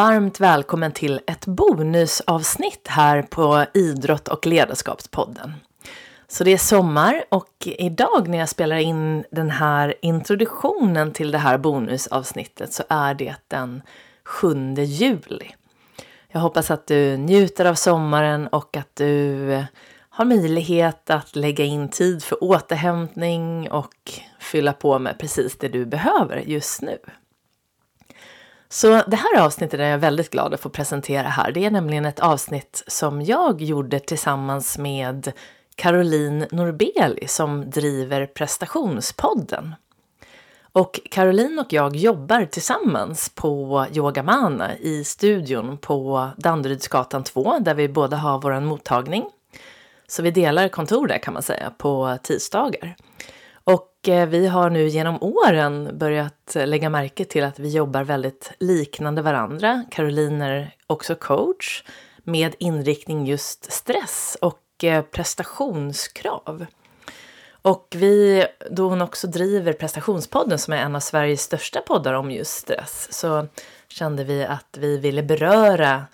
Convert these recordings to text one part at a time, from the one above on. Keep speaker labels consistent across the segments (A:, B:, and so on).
A: Varmt välkommen till ett bonusavsnitt här på Idrott och ledarskapspodden. Så det är sommar och idag när jag spelar in den här introduktionen till det här bonusavsnittet så är det den 7 juli. Jag hoppas att du njuter av sommaren och att du har möjlighet att lägga in tid för återhämtning och fylla på med precis det du behöver just nu. Så det här avsnittet är jag väldigt glad att få presentera här. Det är nämligen ett avsnitt som jag gjorde tillsammans med Caroline Norbeli som driver prestationspodden. Och Caroline och jag jobbar tillsammans på Yogamana i studion på Danderydsgatan 2 där vi båda har vår mottagning. Så vi delar kontor där kan man säga på tisdagar. Och eh, vi har nu genom åren börjat eh, lägga märke till att vi jobbar väldigt liknande varandra. Caroline är också coach med inriktning just stress och eh, prestationskrav. Och vi, då hon också driver prestationspodden som är en av Sveriges största poddar om just stress så kände vi att vi ville beröra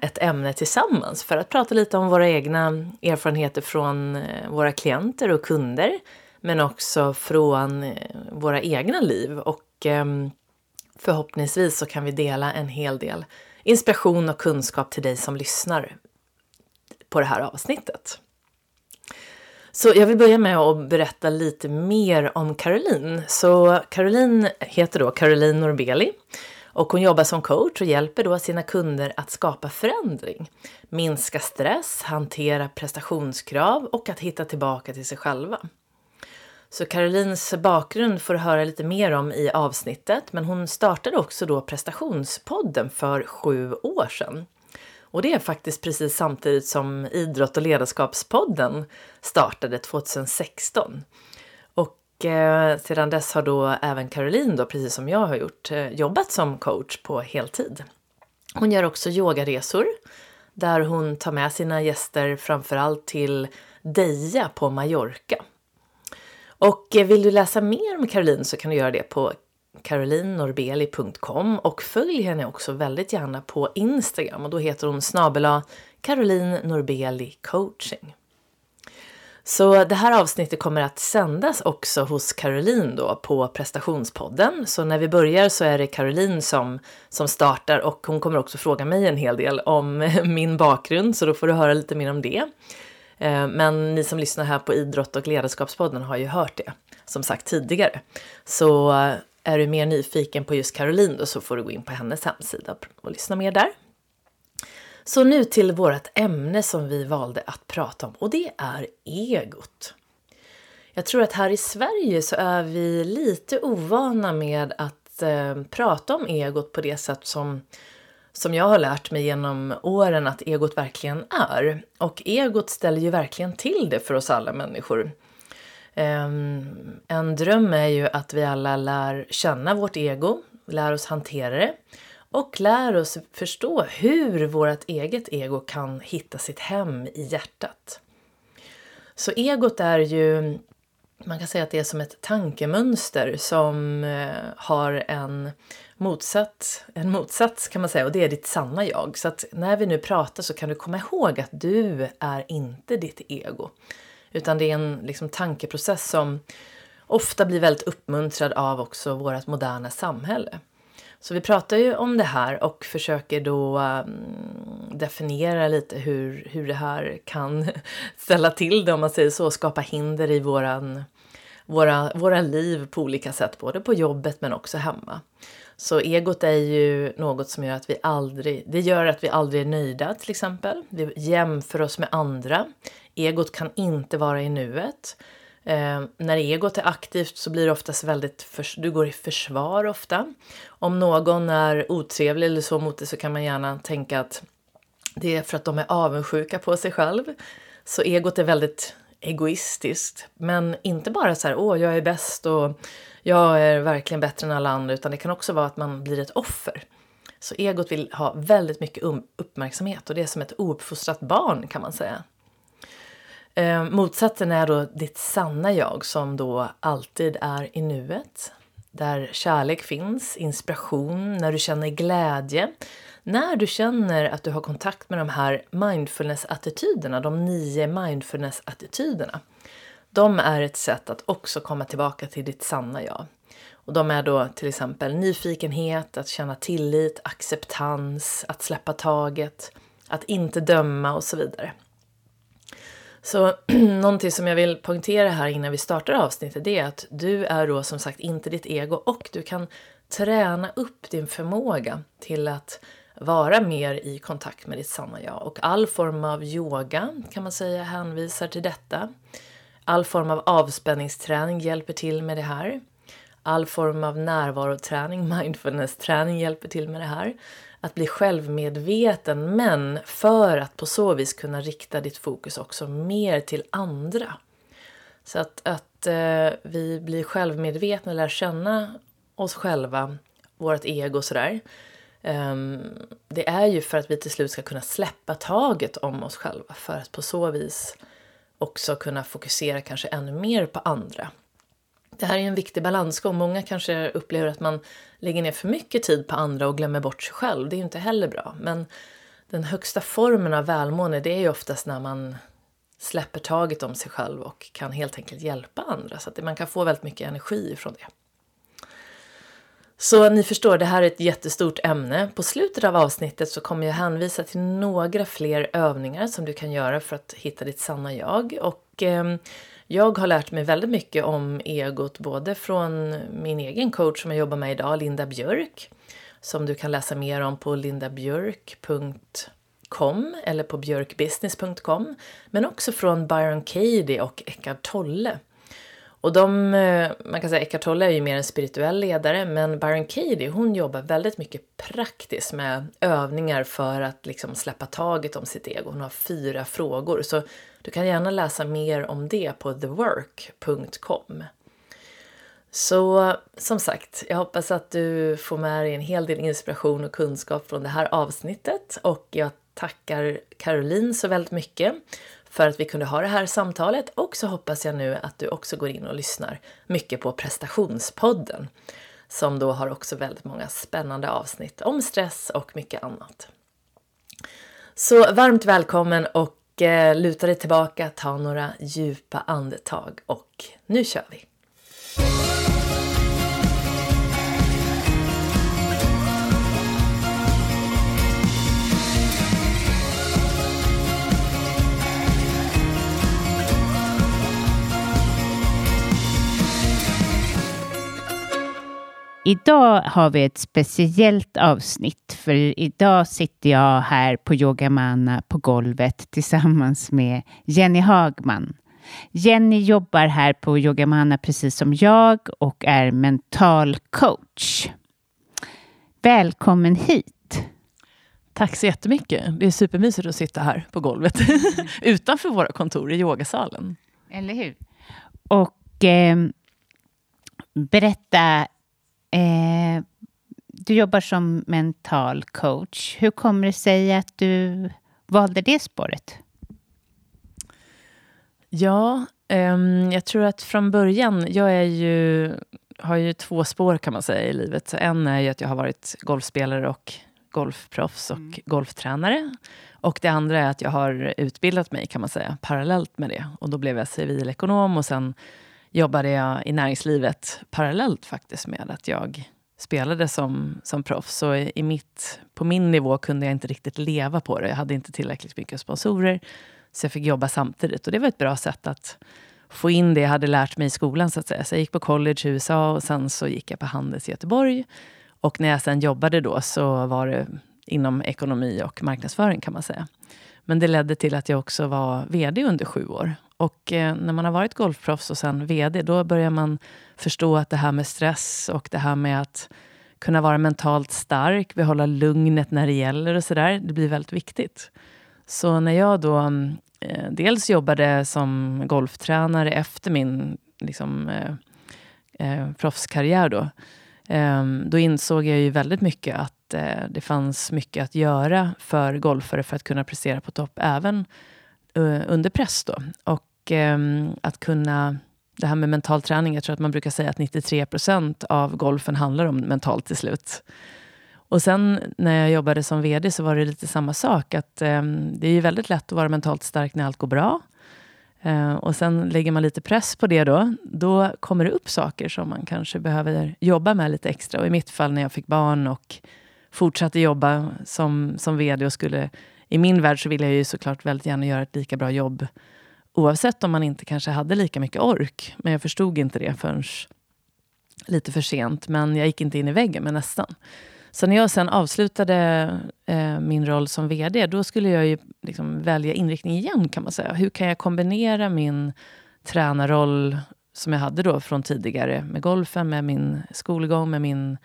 A: ett ämne tillsammans för att prata lite om våra egna erfarenheter från våra klienter och kunder men också från eh, våra egna liv. Och ehm, förhoppningsvis så kan vi dela en hel del inspiration och kunskap till dig som lyssnar på det här avsnittet. Så jag vill börja med att berätta lite mer om Caroline. Så Caroline heter då Caroline Norbeli och hon jobbar som coach och hjälper då sina kunder att skapa förändring, minska stress, hantera prestationskrav och att hitta tillbaka till sig själva. Så Carolines bakgrund får du höra lite mer om i avsnittet, men hon startade också då prestationspodden för sju år sedan. Och det är faktiskt precis samtidigt som Idrott och ledarskapspodden startade 2016. Och eh, sedan dess har då även Caroline, då, precis som jag har gjort, eh, jobbat som coach på heltid. Hon gör också yogaresor där hon tar med sina gäster framförallt till Deja på Mallorca. Och eh, vill du läsa mer om Caroline så kan du göra det på carolinnorbeli.com och följ henne också väldigt gärna på Instagram och då heter hon snabela Caroline Norbeli coaching. Så det här avsnittet kommer att sändas också hos Caroline då på prestationspodden. Så när vi börjar så är det Caroline som, som startar och hon kommer också fråga mig en hel del om min bakgrund så då får du höra lite mer om det. Eh, men ni som lyssnar här på Idrott och ledarskapspodden har ju hört det som sagt tidigare. Så eh, är du mer nyfiken på just Caroline då så får du gå in på hennes hemsida och lyssna mer där. Så nu till vårt ämne som vi valde att prata om och det är egot. Jag tror att här i Sverige så är vi lite ovana med att eh, prata om egot på det sätt som som jag har lärt mig genom åren att egot verkligen är. Och egot ställer ju verkligen till det för oss alla människor. Ehm, en dröm är ju att vi alla lär känna vårt ego, lär oss hantera det och lär oss förstå hur vårt eget ego kan hitta sitt hem i hjärtat. Så egot är ju, man kan säga att det är som ett tankemönster som eh, har en motsatt, en motsats kan man säga och det är ditt sanna jag. Så att när vi nu pratar så kan du komma ihåg att du är inte ditt ego. Utan det är en liksom, tankeprocess som ofta blir väldigt uppmuntrad av också vårt moderna samhälle. Så vi pratar ju om det här och försöker då um, definiera lite hur, hur det här kan ställa till det om man säger så, skapa hinder i våran, våra, våra liv på olika sätt, både på jobbet men också hemma. Så egot är ju något som gör att vi aldrig, det gör att vi aldrig är nöjda till exempel. Vi jämför oss med andra. Egot kan inte vara i nuet. Eh, när egot är aktivt så blir det oftast väldigt, för, du går i försvar ofta. Om någon är otrevlig eller så mot dig så kan man gärna tänka att det är för att de är avundsjuka på sig själv. Så egot är väldigt egoistiskt. Men inte bara så här, åh, jag är bäst och jag är verkligen bättre än alla andra, utan det kan också vara att man blir ett offer. Så egot vill ha väldigt mycket um- uppmärksamhet och det är som ett ouppfostrat barn kan man säga. Eh, motsatsen är då ditt sanna jag som då alltid är i nuet. där kärlek finns, inspiration, när du känner glädje. När du känner att du har kontakt med de här mindfulness-attityderna, de nio mindfulness-attityderna. De är ett sätt att också komma tillbaka till ditt sanna jag. Och de är då till exempel nyfikenhet, att känna tillit, acceptans, att släppa taget, att inte döma och så vidare. Så någonting som jag vill poängtera här innan vi startar avsnittet är att du är då som sagt inte ditt ego och du kan träna upp din förmåga till att vara mer i kontakt med ditt sanna jag. Och all form av yoga kan man säga hänvisar till detta. All form av avspänningsträning hjälper till med det här. All form av närvaroträning, mindfulness-träning hjälper till med det här. Att bli självmedveten, men för att på så vis kunna rikta ditt fokus också mer till andra. Så att, att eh, vi blir självmedvetna lär känna oss själva, vårt ego och sådär. Um, det är ju för att vi till slut ska kunna släppa taget om oss själva för att på så vis också kunna fokusera kanske ännu mer på andra. Det här är en viktig balansgång. Många kanske upplever att man lägger ner för mycket tid på andra och glömmer bort sig själv. Det är ju inte heller bra. Men den högsta formen av välmående det är ju oftast när man släpper taget om sig själv och kan helt enkelt hjälpa andra. Så att man kan få väldigt mycket energi från det. Så ni förstår, det här är ett jättestort ämne. På slutet av avsnittet så kommer jag hänvisa till några fler övningar som du kan göra för att hitta ditt sanna jag. Och eh, jag har lärt mig väldigt mycket om egot både från min egen coach som jag jobbar med idag, Linda Björk, som du kan läsa mer om på lindabjörk.com eller på björkbusiness.com, men också från Byron Katie och Eckart Tolle. Och de, eh, man kan säga Eckart Tolle är ju mer en spirituell ledare, men Byron Katie hon jobbar väldigt mycket praktiskt med övningar för att liksom släppa taget om sitt ego. Hon har fyra frågor, så du kan gärna läsa mer om det på thework.com. Så som sagt, jag hoppas att du får med dig en hel del inspiration och kunskap från det här avsnittet och jag tackar Caroline så väldigt mycket för att vi kunde ha det här samtalet och så hoppas jag nu att du också går in och lyssnar mycket på prestationspodden som då har också väldigt många spännande avsnitt om stress och mycket annat. Så varmt välkommen och eh, luta dig tillbaka, ta några djupa andetag och nu kör vi!
B: Idag har vi ett speciellt avsnitt, för idag sitter jag här på Yogamana på golvet tillsammans med Jenny Hagman. Jenny jobbar här på Yogamana precis som jag och är mental coach. Välkommen hit!
A: Tack så jättemycket. Det är supermysigt att sitta här på golvet utanför våra kontor i yogasalen.
B: Eller hur? Och eh, berätta Eh, du jobbar som mental coach. Hur kommer det sig att du valde det spåret?
A: Ja, um, jag tror att från början, jag är ju, har ju två spår kan man säga i livet. En är ju att jag har varit golfspelare och golfproffs och mm. golftränare. Och det andra är att jag har utbildat mig kan man säga parallellt med det. Och då blev jag civilekonom och sen jobbade jag i näringslivet parallellt faktiskt med att jag spelade som, som proffs. Så i mitt, på min nivå kunde jag inte riktigt leva på det. Jag hade inte tillräckligt mycket sponsorer. Så jag fick jobba samtidigt. Och det var ett bra sätt att få in det jag hade lärt mig i skolan. Så att säga. Så jag gick på college i USA och sen så gick jag på Handels i Göteborg. Och när jag sen jobbade då så var det inom ekonomi och marknadsföring kan man säga. Men det ledde till att jag också var VD under sju år. Och eh, när man har varit golfproffs och sen VD, då börjar man förstå att det här med stress och det här med att kunna vara mentalt stark, behålla lugnet när det gäller och sådär, det blir väldigt viktigt. Så när jag då eh, dels jobbade som golftränare efter min liksom, eh, eh, proffskarriär då, eh, då insåg jag ju väldigt mycket att eh, det fanns mycket att göra för golfare för att kunna prestera på topp, även eh, under press. Då. Och Ehm, att kunna det här med mental träning, jag tror att man brukar säga att 93 procent av golfen handlar om mentalt till slut. Och sen när jag jobbade som VD så var det lite samma sak. Att eh, Det är ju väldigt lätt att vara mentalt stark när allt går bra. Eh, och sen lägger man lite press på det då. Då kommer det upp saker som man kanske behöver jobba med lite extra. Och i mitt fall när jag fick barn och fortsatte jobba som, som VD och skulle... I min värld så ville jag ju såklart väldigt gärna göra ett lika bra jobb oavsett om man inte kanske hade lika mycket ork. Men jag förstod inte det förrän lite för sent. Men jag gick inte in i väggen, men nästan. Så när jag sen avslutade eh, min roll som VD, då skulle jag ju liksom välja inriktning igen kan man säga. Hur kan jag kombinera min tränarroll som jag hade då från tidigare med golfen, med min skolgång, med min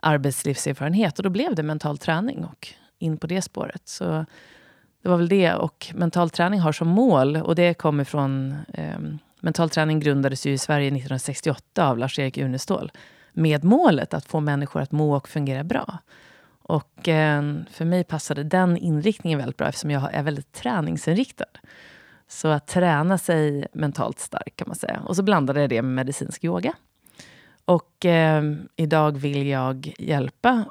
A: arbetslivserfarenhet. Och då blev det mental träning och in på det spåret. Så det var väl det. Och mental träning har som mål, och det kommer från... Eh, mental träning grundades ju i Sverige 1968 av Lars-Erik Unestål med målet att få människor att må och fungera bra. Och eh, för mig passade den inriktningen väldigt bra eftersom jag är väldigt träningsinriktad. Så att träna sig mentalt stark kan man säga. Och så blandade jag det med medicinsk yoga. Och eh, idag vill jag hjälpa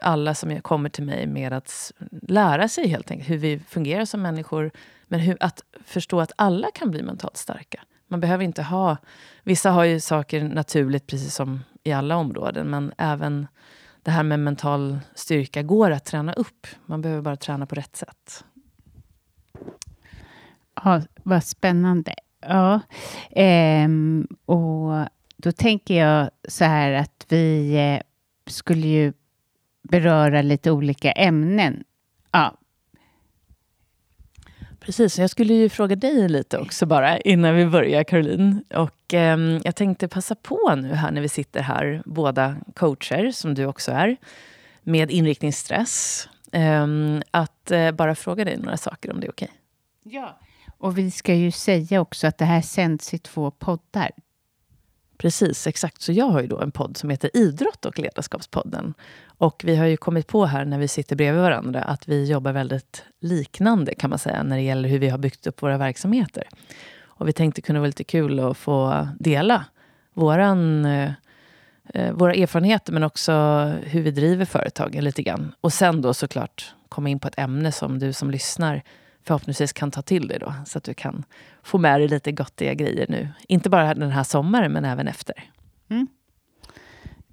A: alla som kommer till mig med att lära sig helt enkelt hur vi fungerar som människor. Men hur, att förstå att alla kan bli mentalt starka. Man behöver inte ha... Vissa har ju saker naturligt, precis som i alla områden. Men även det här med mental styrka går att träna upp. Man behöver bara träna på rätt sätt.
B: Ja, vad spännande. Ja, ehm, och då tänker jag så här att vi eh, skulle ju beröra lite olika ämnen. Ja,
A: Precis, jag skulle ju fråga dig lite också bara innan vi börjar Caroline. Och eh, jag tänkte passa på nu här när vi sitter här, båda coacher som du också är, med inriktningsstress. Eh, att eh, bara fråga dig några saker om det är okej.
B: Okay. Ja, och vi ska ju säga också att det här sänds i två poddar.
A: Precis, exakt. Så jag har ju då en podd som heter Idrott och ledarskapspodden. Och vi har ju kommit på här när vi sitter bredvid varandra att vi jobbar väldigt liknande kan man säga när det gäller hur vi har byggt upp våra verksamheter. Och vi tänkte kunna vara lite kul att få dela våran, eh, eh, våra erfarenheter men också hur vi driver företagen lite grann. Och sen då såklart komma in på ett ämne som du som lyssnar förhoppningsvis kan ta till dig då. Så att du kan få med dig lite gottiga grejer nu. Inte bara den här sommaren, men även efter. Mm.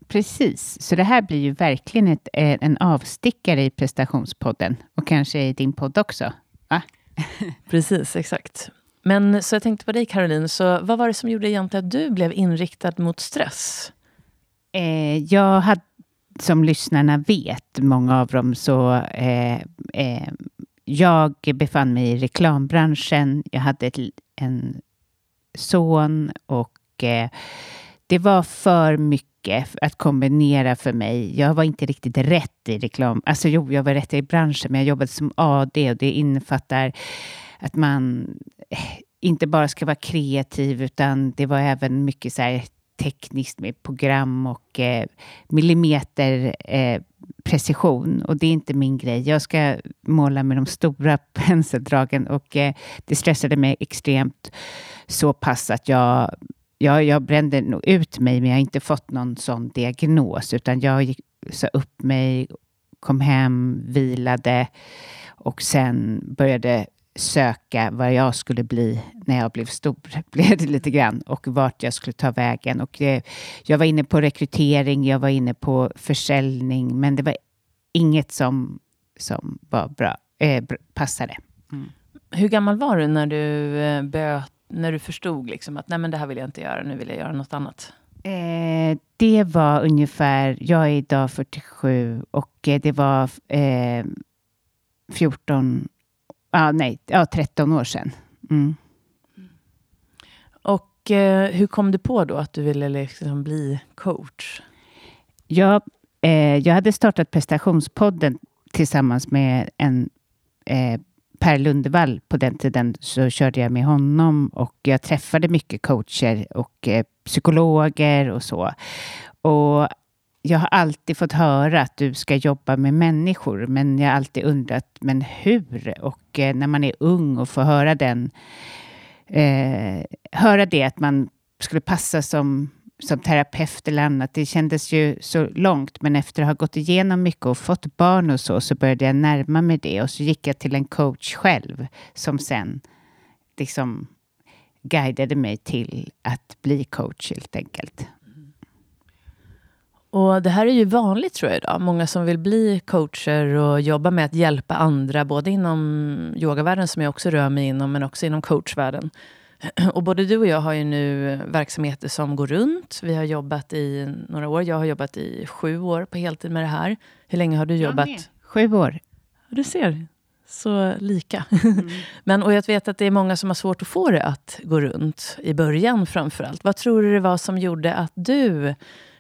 B: Precis, så det här blir ju verkligen ett, eh, en avstickare i prestationspodden och kanske i din podd också. Va?
A: Precis, exakt. Men så jag tänkte på dig Caroline, så vad var det som gjorde egentligen att du blev inriktad mot stress?
B: Eh, jag hade, som lyssnarna vet, många av dem, så eh, eh, jag befann mig i reklambranschen. Jag hade ett, en son och eh, det var för mycket att kombinera för mig. Jag var inte riktigt rätt i reklam. Alltså jo, jag var rätt i branschen, men jag jobbade som AD och det innefattar att man eh, inte bara ska vara kreativ, utan det var även mycket så här tekniskt med program och eh, millimeter eh, precision och det är inte min grej. Jag ska måla med de stora penseldragen och eh, det stressade mig extremt så pass att jag, jag, jag brände nog ut mig, men jag har inte fått någon sån diagnos, utan jag gick, sa upp mig, kom hem, vilade och sen började söka vad jag skulle bli när jag blev stor, blev det lite grann, och vart jag skulle ta vägen. Och det, jag var inne på rekrytering, jag var inne på försäljning, men det var inget som, som var bra, eh, passade. Mm.
A: Hur gammal var du när du, eh, böt, när du förstod liksom att Nej, men det här vill jag inte göra, nu vill jag göra något annat?
B: Eh, det var ungefär, jag är idag 47 och eh, det var eh, 14 ja, nej, ja, 13 år sedan. Mm.
A: Och eh, hur kom du på då att du ville liksom bli coach?
B: Jag, eh, jag hade startat prestationspodden tillsammans med en eh, Per Lundevall. På den tiden så körde jag med honom och jag träffade mycket coacher och eh, psykologer och så. Och jag har alltid fått höra att du ska jobba med människor, men jag har alltid undrat, men hur? Och eh, när man är ung och får höra den, eh, höra det att man skulle passa som, som terapeut eller annat. Det kändes ju så långt, men efter att ha gått igenom mycket och fått barn och så, så började jag närma mig det. Och så gick jag till en coach själv, som sen liksom guidade mig till att bli coach helt enkelt.
A: Och det här är ju vanligt tror jag idag. Många som vill bli coacher och jobba med att hjälpa andra, både inom yogavärlden som jag också rör mig inom, men också inom coachvärlden. Och både du och jag har ju nu verksamheter som går runt. Vi har jobbat i några år. Jag har jobbat i sju år på heltid med det här. Hur länge har du jobbat?
B: Sju år.
A: Du ser, så lika. Mm. Men, och jag vet att det är många som har svårt att få det att gå runt i början framför allt. Vad tror du det var som gjorde att du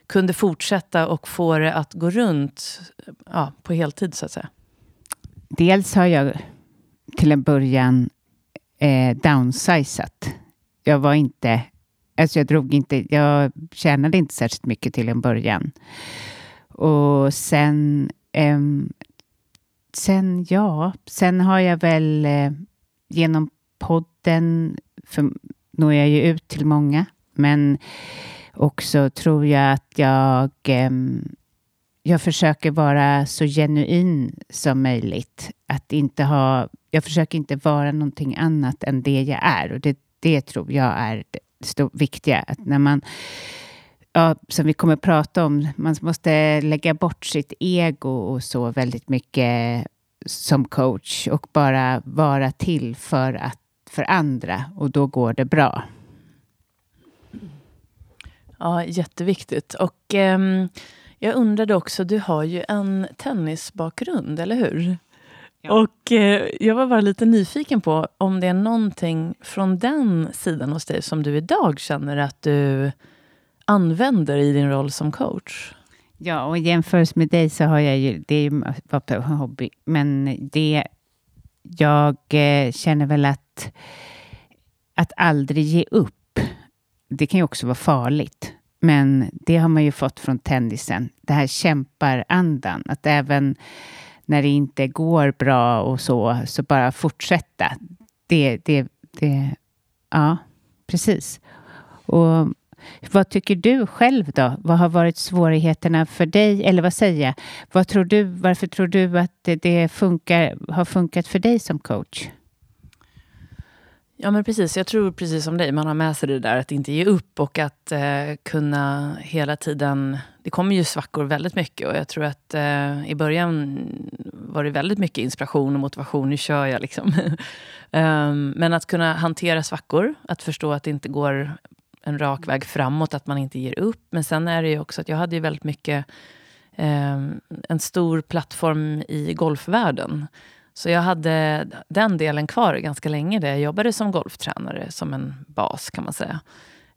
A: kunde fortsätta och få det att gå runt ja, på heltid så att säga?
B: Dels har jag till en början eh, downsizat. Jag var inte, alltså jag drog inte, jag tjänade inte särskilt mycket till en början. Och sen, eh, sen ja, sen har jag väl eh, genom podden, för, når jag ju ut till många, men också tror jag att jag ehm, jag försöker vara så genuin som möjligt. Att inte ha, jag försöker inte vara någonting annat än det jag är. Och det, det tror jag är det viktiga. Att när man, ja, som vi kommer att prata om, man måste lägga bort sitt ego och så väldigt mycket som coach och bara vara till för, att, för andra och då går det bra.
A: Ja, jätteviktigt. Och... Um jag undrade också, du har ju en tennisbakgrund, eller hur? Ja. Och eh, jag var bara lite nyfiken på om det är någonting från den sidan hos dig som du idag känner att du använder i din roll som coach?
B: Ja, och i jämförelse med dig så har jag ju, det är ju en hobby, men det, jag eh, känner väl att, att aldrig ge upp, det kan ju också vara farligt. Men det har man ju fått från tennisen. Det här kämparandan. Att även när det inte går bra och så, så bara fortsätta. Det, det, det, ja, precis. Och vad tycker du själv då? Vad har varit svårigheterna för dig? Eller vad säger jag? Vad tror du, varför tror du att det, det funkar, har funkat för dig som coach?
A: Ja, men precis. Jag tror precis som dig, man har med sig det där att inte ge upp och att eh, kunna hela tiden... Det kommer ju svackor väldigt mycket och jag tror att eh, i början var det väldigt mycket inspiration och motivation. Nu kör jag liksom. um, men att kunna hantera svackor, att förstå att det inte går en rak väg framåt, att man inte ger upp. Men sen är det ju också att jag hade ju väldigt mycket eh, en stor plattform i golfvärlden. Så jag hade den delen kvar ganska länge där jag jobbade som golftränare, som en bas kan man säga.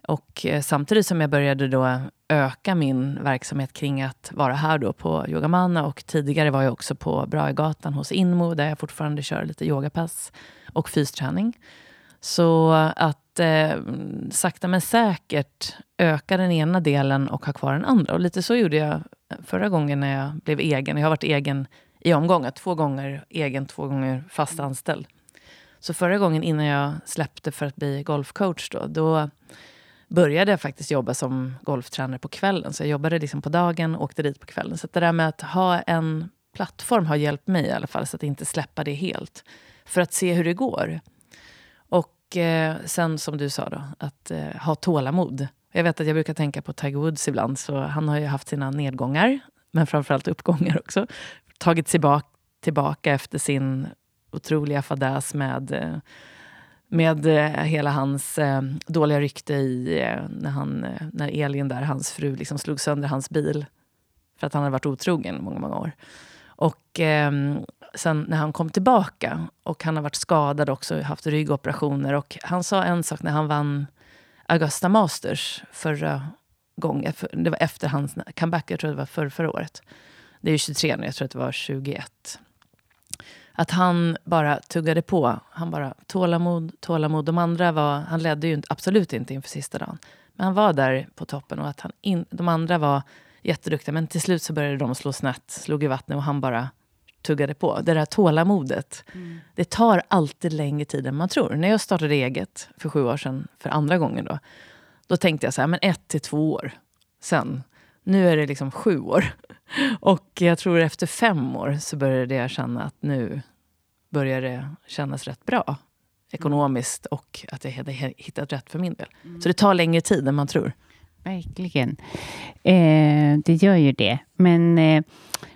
A: Och eh, samtidigt som jag började då öka min verksamhet kring att vara här då på Yogamanna och tidigare var jag också på Brahegatan hos Inmo där jag fortfarande kör lite yogapass och fysträning. Så att eh, sakta men säkert öka den ena delen och ha kvar den andra. Och lite så gjorde jag förra gången när jag blev egen. Jag har varit egen i omgångar. Två gånger egen, två gånger fast anställd. Så förra gången innan jag släppte för att bli golfcoach då, då började jag faktiskt jobba som golftränare på kvällen. Så jag jobbade liksom på dagen och åkte dit på kvällen. Så det där med att ha en plattform har hjälpt mig i alla fall, så att inte släppa det helt. För att se hur det går. Och eh, sen som du sa då, att eh, ha tålamod. Jag vet att jag brukar tänka på Tiger Woods ibland, så han har ju haft sina nedgångar, men framförallt uppgångar också tagit sig bak, tillbaka efter sin otroliga fadäs med, eh, med eh, hela hans eh, dåliga rykte i, när, han, när Elin, där, hans fru, liksom slog sönder hans bil för att han hade varit otrogen många, många år. Och eh, sen när han kom tillbaka, och han har varit skadad också, haft ryggoperationer. Och han sa en sak när han vann Augusta Masters förra gången. Det var efter hans comeback, jag tror det var för, förra året det är 23 nu, jag tror att det var 21. Att han bara tuggade på. Han bara tålamod, tålamod. De andra var, han ledde ju absolut inte inför sista dagen. Men han var där på toppen och att han in, de andra var jätteduktiga. Men till slut så började de slå snett, slog i vattnet och han bara tuggade på. Det där tålamodet. Mm. Det tar alltid längre tid än man tror. När jag startade eget för sju år sedan, för andra gången då, Då tänkte jag så här, men ett till två år. Sen, nu är det liksom sju år. Och jag tror efter fem år så började jag känna att nu börjar det kännas rätt bra. Ekonomiskt och att jag hade hittat rätt för min del. Så det tar längre tid än man tror.
B: Verkligen. Eh, det gör ju det. Men eh,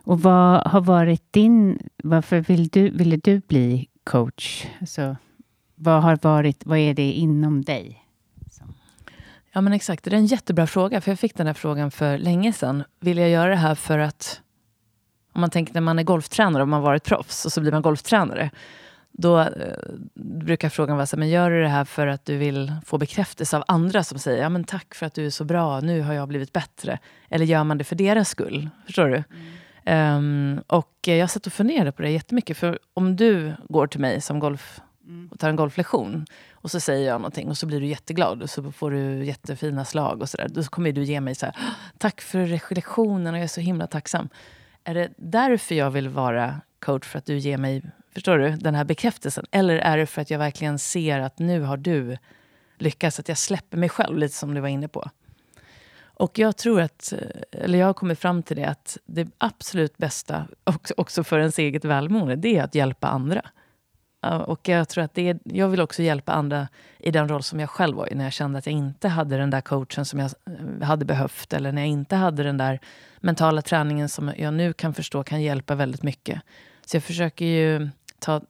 B: och vad har varit din... Varför vill du, ville du bli coach? Alltså, vad har varit... Vad är det inom dig?
A: Ja, men exakt. Det är en jättebra fråga. För Jag fick den här frågan för länge sedan. Vill jag göra det här för att... Om man tänker när man är golftränare och man har varit proffs och så blir man golftränare. Då eh, brukar frågan vara så här, men gör du det här för att du vill få bekräftelse av andra som säger ja, men tack för att du är så bra, nu har jag blivit bättre. Eller gör man det för deras skull? Förstår du? Mm. Um, och jag satt och funderade på det jättemycket. För om du går till mig som golf mm. och tar en golflektion och så säger jag någonting och så blir du jätteglad och så får du jättefina slag och sådär. Då kommer du ge mig så här, tack för reflektionen och jag är så himla tacksam. Är det därför jag vill vara coach? För att du ger mig förstår du, den här bekräftelsen? Eller är det för att jag verkligen ser att nu har du lyckats, att jag släpper mig själv lite som du var inne på? Och jag tror att, eller jag har kommit fram till det, att det absolut bästa, också för ens eget välmående, det är att hjälpa andra. Och jag tror att det är, jag vill också hjälpa andra i den roll som jag själv var i, när jag kände att jag inte hade den där coachen som jag eh, hade behövt, eller när jag inte hade den där mentala träningen som jag nu kan förstå kan hjälpa väldigt mycket. Så jag försöker ju ta...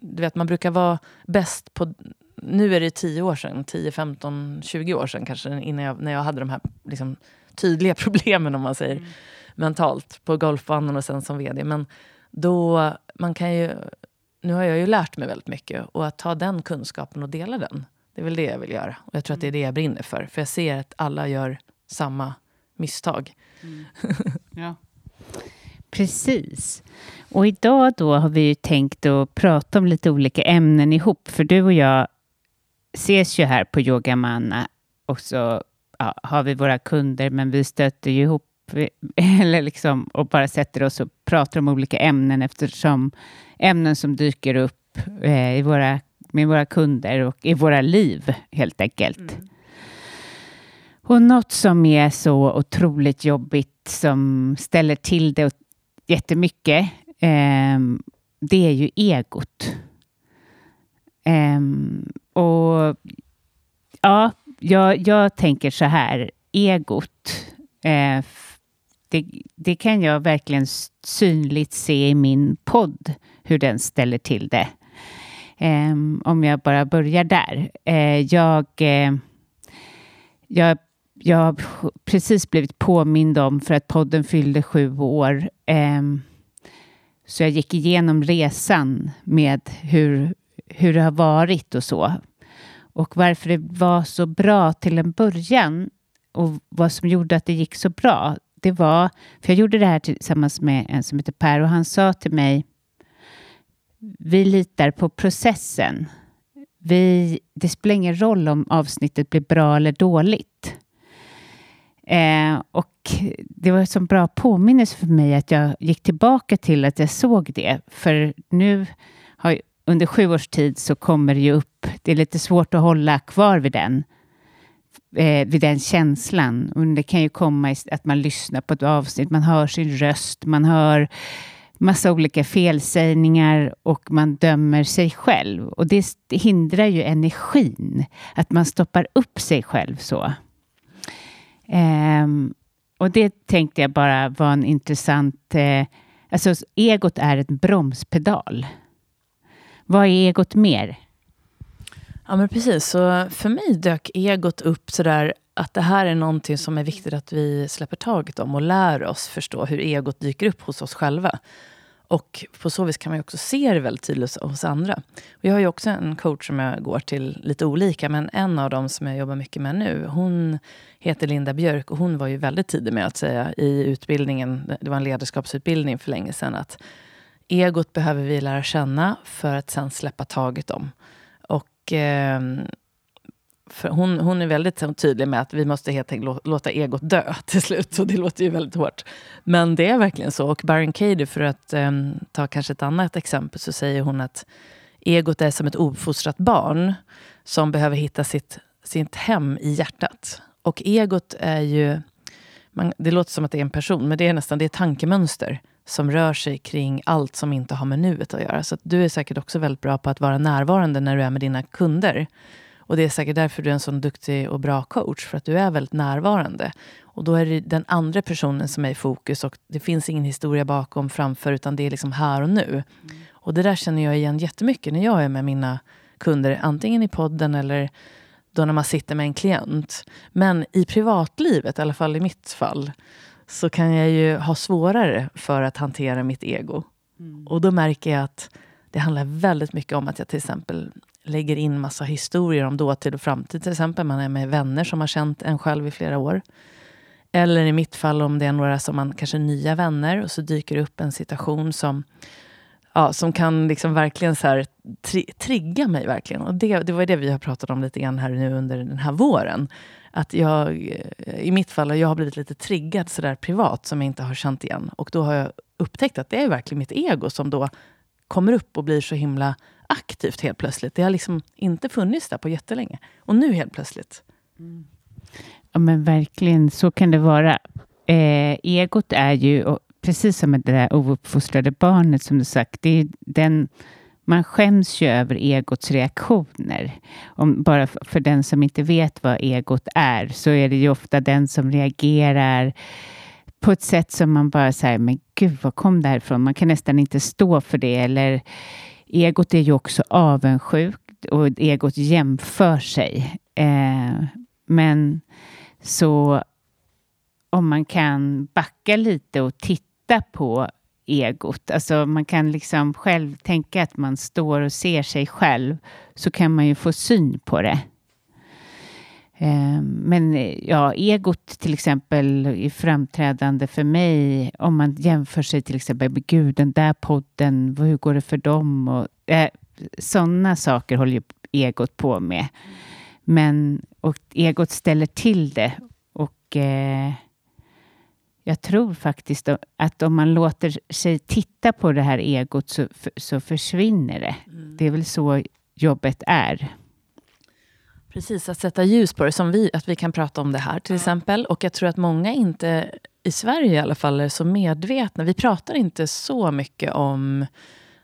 A: Du vet, man brukar vara bäst på... Nu är det 10 år sedan, 10, 15, 20 år sedan kanske, innan jag, när jag hade de här liksom, tydliga problemen, om man säger, mm. mentalt, på golfbanan och sen som vd. Men då, man kan ju... Nu har jag ju lärt mig väldigt mycket och att ta den kunskapen och dela den, det är väl det jag vill göra. Och jag tror att det är det jag brinner för. För jag ser att alla gör samma misstag. Mm.
B: Ja. Precis. Och idag då har vi ju tänkt att prata om lite olika ämnen ihop, för du och jag ses ju här på Yoga Manna och så ja, har vi våra kunder, men vi stöter ju ihop eller liksom, och bara sätter oss och pratar om olika ämnen eftersom ämnen som dyker upp eh, i våra, med våra kunder och i våra liv helt enkelt. Mm. Och något som är så otroligt jobbigt som ställer till det jättemycket, eh, det är ju egot. Eh, och ja, jag, jag tänker så här, egot, eh, det, det, kan jag verkligen synligt se i min podd, hur den ställer till det. Um, om jag bara börjar där. Uh, jag, uh, jag jag har precis blivit påmind om för att podden fyllde sju år. Eh, så jag gick igenom resan med hur, hur det har varit och så. Och varför det var så bra till en början och vad som gjorde att det gick så bra. Det var, för jag gjorde det här tillsammans med en som heter Per och han sa till mig vi litar på processen. Vi, det spelar ingen roll om avsnittet blir bra eller dåligt. Eh, och det var en så bra påminnelse för mig att jag gick tillbaka till att jag såg det. För nu har, under sju års tid så kommer det ju upp, det är lite svårt att hålla kvar vid den, eh, vid den känslan. Och det kan ju komma att man lyssnar på ett avsnitt, man hör sin röst, man hör massa olika felsägningar och man dömer sig själv. Och det hindrar ju energin, att man stoppar upp sig själv så. Um, och det tänkte jag bara var en intressant... Eh, alltså egot är en bromspedal. Vad är egot mer?
A: Ja, men precis. Så för mig dök egot upp sådär att det här är någonting som är viktigt att vi släpper taget om och lär oss förstå hur egot dyker upp hos oss själva. Och på så vis kan man också se det väldigt tydligt hos andra. Och jag har ju också en coach som jag går till lite olika, men en av dem som jag jobbar mycket med nu, hon heter Linda Björk och hon var ju väldigt tidig med att säga i utbildningen, det var en ledarskapsutbildning för länge sedan, att egot behöver vi lära känna för att sen släppa taget om. Och eh, hon, hon är väldigt tydlig med att vi måste helt enkelt låta egot dö till slut. Och det låter ju väldigt hårt. Men det är verkligen så. Och Baron Katie, för att um, ta kanske ett annat exempel, så säger hon att egot är som ett ofostrat barn som behöver hitta sitt sitt hem i hjärtat. Och egot är ju... Man, det låter som att det är en person, men det är nästan det är tankemönster som rör sig kring allt som inte har med nuet att göra. Så att du är säkert också väldigt bra på att vara närvarande när du är med dina kunder. Och det är säkert därför du är en sån duktig och bra coach, för att du är väldigt närvarande. Och då är det den andra personen som är i fokus och det finns ingen historia bakom, framför, utan det är liksom här och nu. Mm. Och det där känner jag igen jättemycket när jag är med mina kunder, antingen i podden eller då när man sitter med en klient. Men i privatlivet, i alla fall i mitt fall, så kan jag ju ha svårare för att hantera mitt ego. Mm. Och då märker jag att det handlar väldigt mycket om att jag till exempel lägger in massa historier om dåtid och framtid. Till exempel man är med vänner som har känt en själv i flera år. Eller i mitt fall om det är några som man kanske är nya vänner och så dyker det upp en situation som, ja, som kan liksom verkligen så här tri trigga mig. verkligen. Och det, det var det vi har pratat om lite grann här nu under den här våren. Att jag, i mitt fall, jag har blivit lite triggad sådär privat som jag inte har känt igen. Och då har jag upptäckt att det är verkligen mitt ego som då kommer upp och blir så himla aktivt helt plötsligt. Det har liksom inte funnits där på jättelänge. Och nu helt plötsligt. Mm.
B: Ja, men verkligen, så kan det vara. Eh, egot är ju, precis som med det där ouppfostrade barnet som du sagt, det är den, man skäms ju över egots reaktioner. Om, bara för den som inte vet vad egot är, så är det ju ofta den som reagerar på ett sätt som man bara säger, men gud, var kom det här ifrån? Man kan nästan inte stå för det. Eller egot är ju också avundsjukt och egot jämför sig. Eh, men så om man kan backa lite och titta på egot, alltså man kan liksom själv tänka att man står och ser sig själv, så kan man ju få syn på det. Ehm, men ja, egot till exempel är framträdande för mig om man jämför sig till exempel med Gud, den där podden, hur går det för dem? Och, eh, sådana saker håller ju egot på med. Men och egot ställer till det. Och eh, jag tror faktiskt att om man låter sig titta på det här egot så, så försvinner det. Mm. Det är väl så jobbet är.
A: Precis, att sätta ljus på det. Som vi, att vi kan prata om det här till exempel. Och jag tror att många inte, i Sverige i alla fall, är så medvetna. Vi pratar inte så mycket om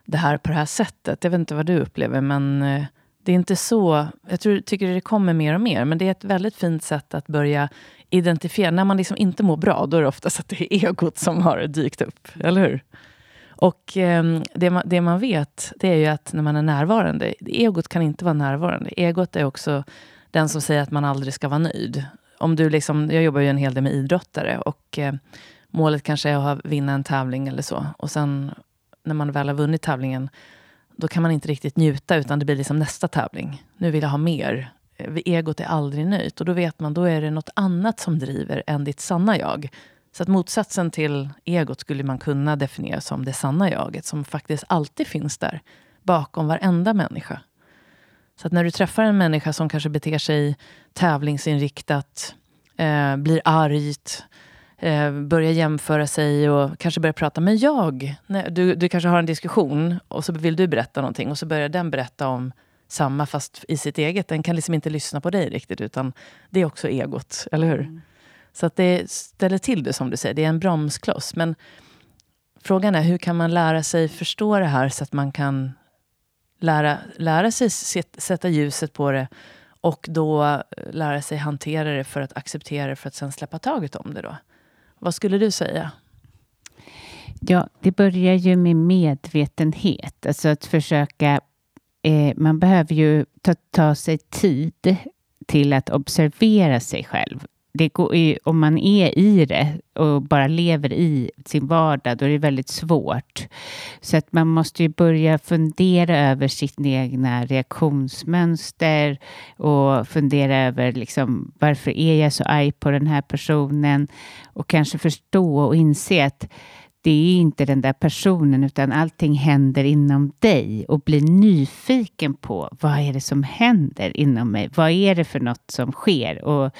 A: det här på det här sättet. Jag vet inte vad du upplever, men eh, det är inte så... Jag tror, tycker det kommer mer och mer, men det är ett väldigt fint sätt att börja identifiera. När man liksom inte mår bra, då är det oftast att det är egot som har dykt upp. Eller hur? Och eh, det, man, det man vet, det är ju att när man är närvarande, egot kan inte vara närvarande. Egot är också den som säger att man aldrig ska vara nöjd. Om du liksom, jag jobbar ju en hel del med idrottare och eh, målet kanske är att vinna en tävling eller så. Och sen när man väl har vunnit tävlingen, då kan man inte riktigt njuta utan det blir liksom nästa tävling. Nu vill jag ha mer. Egot är aldrig nöjt och då vet man, då är det något annat som driver än ditt sanna jag. Så att motsatsen till egot skulle man kunna definiera som det sanna jaget som faktiskt alltid finns där bakom varenda människa. Så att när du träffar en människa som kanske beter sig tävlingsinriktat, eh, blir argt, eh, börjar jämföra sig och kanske börjar prata. med jag, du, du kanske har en diskussion och så vill du berätta någonting och så börjar den berätta om samma fast i sitt eget. Den kan liksom inte lyssna på dig riktigt utan det är också egot, eller hur? Mm. Så att det ställer till det som du säger, det är en bromskloss. Men frågan är hur kan man lära sig förstå det här så att man kan lära, lära sig sätta ljuset på det och då eh, lära sig hantera det för att acceptera det för att sen släppa taget om det då. Vad skulle du säga?
B: Ja, det börjar ju med medvetenhet. Alltså att försöka... Eh, man behöver ju ta, ta sig tid till att observera sig själv det går, om man är i det och bara lever i sin vardag, då är det väldigt svårt. Så att man måste ju börja fundera över sitt egna reaktionsmönster och fundera över liksom, varför är jag så arg på den här personen? Och kanske förstå och inse att det är inte den där personen utan allting händer inom dig och bli nyfiken på vad är det som händer inom mig? Vad är det för något som sker? Och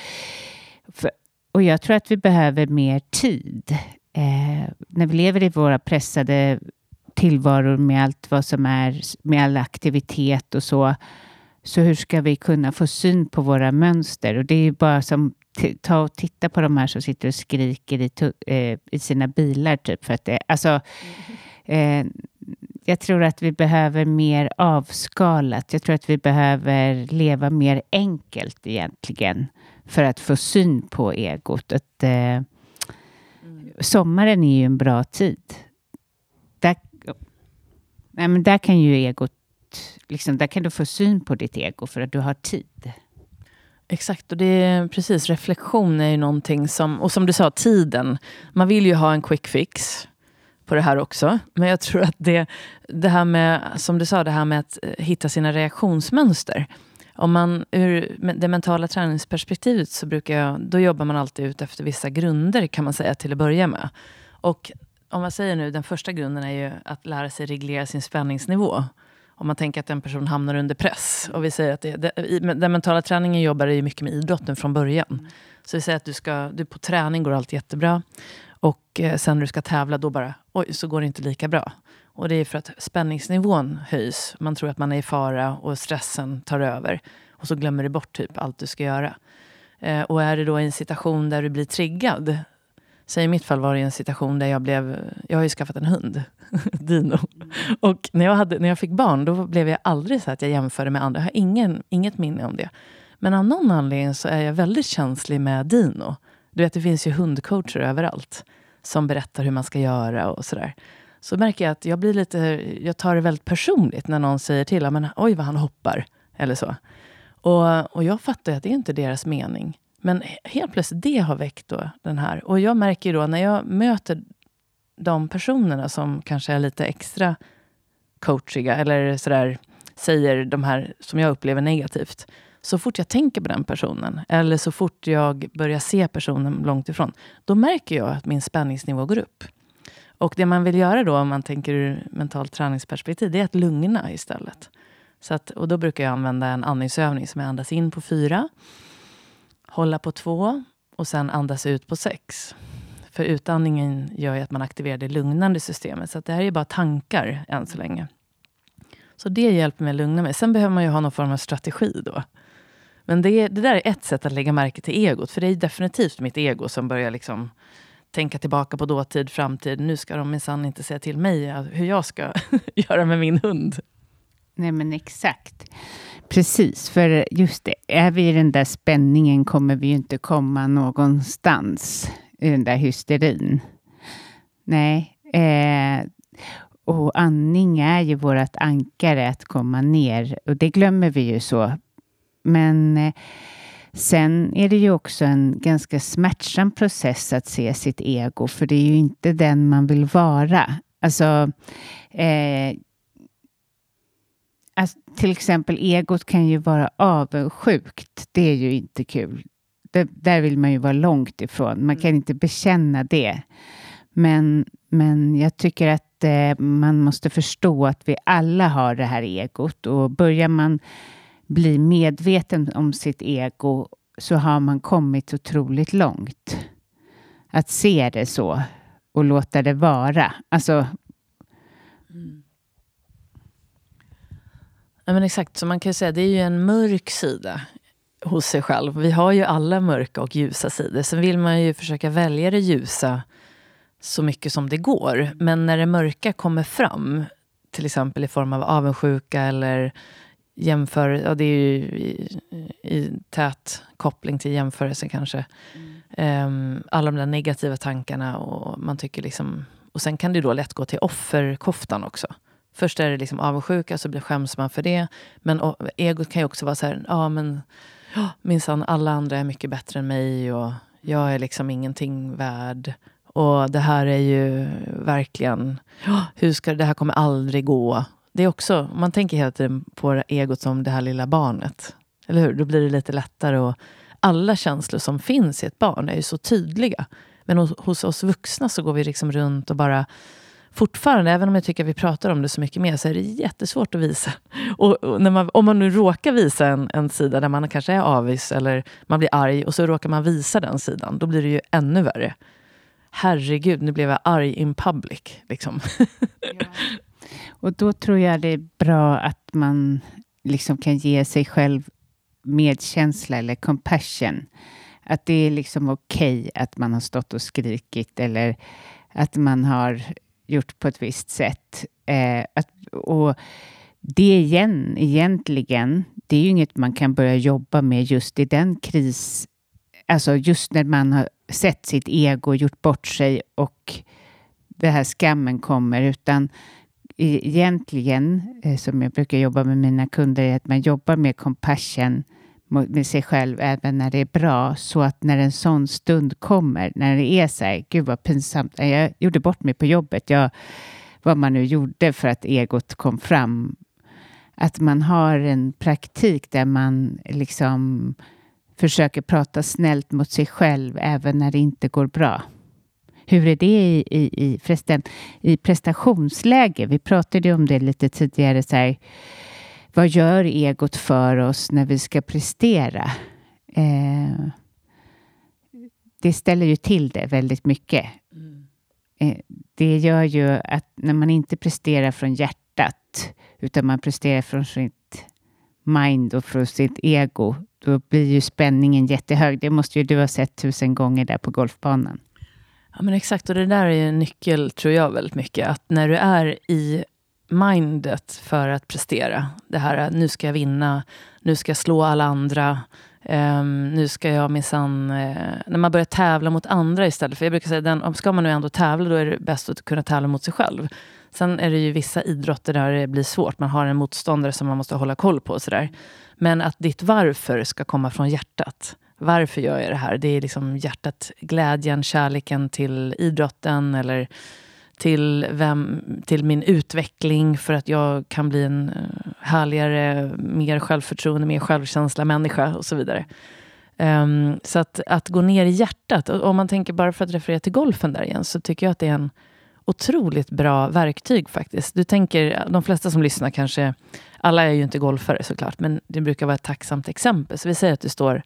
B: för, och jag tror att vi behöver mer tid. Eh, när vi lever i våra pressade tillvaror med allt vad som är, med all aktivitet och så, Så hur ska vi kunna få syn på våra mönster? Och det är bara som ta och titta på de här som sitter och skriker i, eh, i sina bilar. Typ, för att det, alltså, eh, jag tror att vi behöver mer avskalat. Jag tror att vi behöver leva mer enkelt egentligen för att få syn på egot. Att, eh, mm. Sommaren är ju en bra tid. Där, nej, men där kan ju egot, liksom, där kan du få syn på ditt ego för att du har tid.
A: Exakt, och det är precis reflektion är ju någonting som, och som du sa, tiden. Man vill ju ha en quick fix på det här också. Men jag tror att det, det här med, som du sa, det här med att eh, hitta sina reaktionsmönster. Om man ur det mentala träningsperspektivet så brukar jag, då jobbar man alltid ut efter vissa grunder kan man säga till att börja med. Och om man säger nu, den första grunden är ju att lära sig reglera sin spänningsnivå. Om man tänker att en person hamnar under press. Och vi säger att det, det, den mentala träningen jobbar ju mycket med idrotten från början. Så vi säger att du, ska, du på träning går allt jättebra. Och eh, sen när du ska tävla, då bara, oj, så går det inte lika bra. Och det är för att spänningsnivån höjs. Man tror att man är i fara och stressen tar över. Och så glömmer du bort typ allt du ska göra. Eh, och är det då en situation där du blir triggad. Säg i mitt fall var det en situation där jag blev... Jag har ju skaffat en hund, Dino. Och när jag, hade, när jag fick barn, då blev jag aldrig så att jag jämförde med andra. Jag har ingen, inget minne om det. Men av någon anledning så är jag väldigt känslig med Dino. Du vet, det finns ju hundcoacher överallt som berättar hur man ska göra och sådär. Så märker jag att jag blir lite, jag tar det väldigt personligt när någon säger till, men oj vad han hoppar, eller så. Och, och jag fattar att det är inte deras mening. Men helt plötsligt, det har väckt då den här. Och jag märker då när jag möter de personerna som kanske är lite extra coachiga, eller sådär, säger de här som jag upplever negativt så fort jag tänker på den personen, eller så fort jag börjar se personen långt ifrån, då märker jag att min spänningsnivå går upp. Och det man vill göra då, om man tänker ur mentalt träningsperspektiv, det är att lugna istället. Så att, och då brukar jag använda en andningsövning som jag andas in på fyra, hålla på två och sen andas ut på sex. För utandningen gör ju att man aktiverar det lugnande systemet. Så det här är bara tankar än så länge. Så det hjälper mig att lugna mig. Sen behöver man ju ha någon form av strategi då. Men det, det där är ett sätt att lägga märke till egot. För det är definitivt mitt ego som börjar liksom tänka tillbaka på dåtid, framtid. Nu ska de minsann inte säga till mig eh, hur jag ska göra med min hund.
B: Nej, men exakt. Precis, för just det, är vi i den där spänningen kommer vi ju inte komma någonstans i den där hysterin. Nej, eh, och andning är ju vårt ankare att komma ner och det glömmer vi ju så men eh, sen är det ju också en ganska smärtsam process att se sitt ego, för det är ju inte den man vill vara. Alltså, eh, alltså, till exempel egot kan ju vara avundsjukt. Det är ju inte kul. Det, där vill man ju vara långt ifrån. Man kan inte bekänna det. Men, men jag tycker att eh, man måste förstå att vi alla har det här egot och börjar man bli medveten om sitt ego så har man kommit otroligt långt. Att se det så och låta det vara. Alltså... Mm.
A: Ja, men exakt, så man kan säga det är ju en mörk sida hos sig själv. Vi har ju alla mörka och ljusa sidor. Sen vill man ju försöka välja det ljusa så mycket som det går. Men när det mörka kommer fram, till exempel i form av avundsjuka eller jämför, ja, det är ju i, i tät koppling till jämförelse kanske. Mm. Um, alla de där negativa tankarna och man tycker liksom... Och sen kan det då lätt gå till offerkoftan också. Först är det liksom avundsjuka, så blir skäms man för det. Men och, egot kan ju också vara så här, ja men oh, minsann alla andra är mycket bättre än mig och jag är liksom ingenting värd. Och det här är ju verkligen, oh, hur ska det här kommer aldrig gå det är också, man tänker hela tiden på egot som det här lilla barnet. Eller hur? Då blir det lite lättare. Och alla känslor som finns i ett barn är ju så tydliga. Men hos, hos oss vuxna så går vi liksom runt och bara fortfarande, även om jag tycker att vi pratar om det så mycket mer, så är det jättesvårt att visa. Och, och när man, om man nu råkar visa en, en sida där man kanske är avis eller man blir arg och så råkar man visa den sidan, då blir det ju ännu värre. Herregud, nu blev jag arg in public. Liksom.
B: Ja. Och då tror jag det är bra att man liksom kan ge sig själv medkänsla eller compassion. Att det är liksom okej okay att man har stått och skrikit eller att man har gjort på ett visst sätt. Eh, att, och det igen, egentligen, det är ju inget man kan börja jobba med just i den kris... Alltså just när man har sett sitt ego, gjort bort sig och det här skammen kommer, utan egentligen, eh, som jag brukar jobba med mina kunder, är att man jobbar med compassion med sig själv även när det är bra, så att när en sån stund kommer, när det är så här, gud vad pinsamt, jag gjorde bort mig på jobbet, jag, vad man nu gjorde för att egot kom fram, att man har en praktik där man liksom försöker prata snällt mot sig själv även när det inte går bra. Hur är det i, i, i, förresten, i prestationsläge? Vi pratade om det lite tidigare. Så här, vad gör egot för oss när vi ska prestera? Eh, det ställer ju till det väldigt mycket. Mm. Eh, det gör ju att när man inte presterar från hjärtat utan man presterar från sitt mind och från sitt ego, då blir ju spänningen jättehög. Det måste ju du ha sett tusen gånger där på golfbanan.
A: Ja, men exakt, och det där är en nyckel, tror jag, väldigt mycket. Att när du är i mindet för att prestera, det här äh, nu ska jag vinna, nu ska jag slå alla andra, um, nu ska jag minsann... Uh, när man börjar tävla mot andra istället, för jag brukar säga, den, ska man nu ändå tävla, då är det bäst att kunna tävla mot sig själv. Sen är det ju vissa idrotter där det blir svårt. Man har en motståndare som man måste hålla koll på. Och sådär. Men att ditt varför ska komma från hjärtat. Varför gör jag det här? Det är liksom hjärtat, glädjen, kärleken till idrotten eller till, vem, till min utveckling för att jag kan bli en eh, härligare, mer självförtroende, mer självkänsla människa och så vidare. Um, så att, att gå ner i hjärtat, om man tänker bara för att referera till golfen där igen, så tycker jag att det är en otroligt bra verktyg faktiskt. Du tänker, de flesta som lyssnar kanske, alla är ju inte golfare såklart, men det brukar vara ett tacksamt exempel. Så vi säger att du står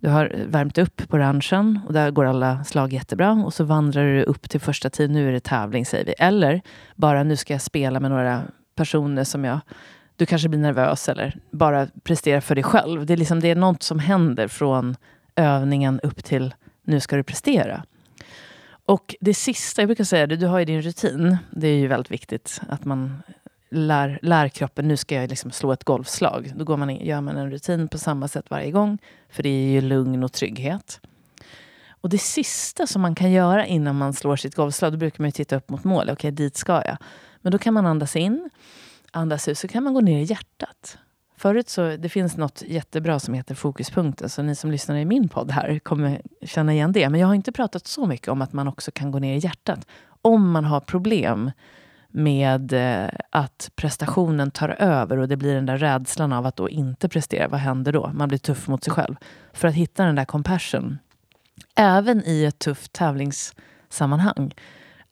A: du har värmt upp på ranchen och där går alla slag jättebra. Och så vandrar du upp till första tid. Nu är det tävling, säger vi. Eller bara nu ska jag spela med några personer som jag... Du kanske blir nervös eller bara prestera för dig själv. Det är, liksom, det är något som händer från övningen upp till nu ska du prestera. Och det sista, jag brukar säga det, du har ju din rutin. Det är ju väldigt viktigt att man lär, lär kroppen, nu ska jag liksom slå ett golfslag. Då går man in, gör man en rutin på samma sätt varje gång. För det är ju lugn och trygghet. Och det sista som man kan göra innan man slår sitt golfslag, då brukar man titta upp mot målet. Okej, dit ska jag. Men då kan man andas in, andas ut, så kan man gå ner i hjärtat. Förut så, det finns något jättebra som heter Fokuspunkten, så ni som lyssnar i min podd här kommer känna igen det. Men jag har inte pratat så mycket om att man också kan gå ner i hjärtat. Om man har problem med eh, att prestationen tar över och det blir den där rädslan av att då inte prestera. Vad händer då? Man blir tuff mot sig själv. För att hitta den där compassion. Även i ett tufft tävlingssammanhang.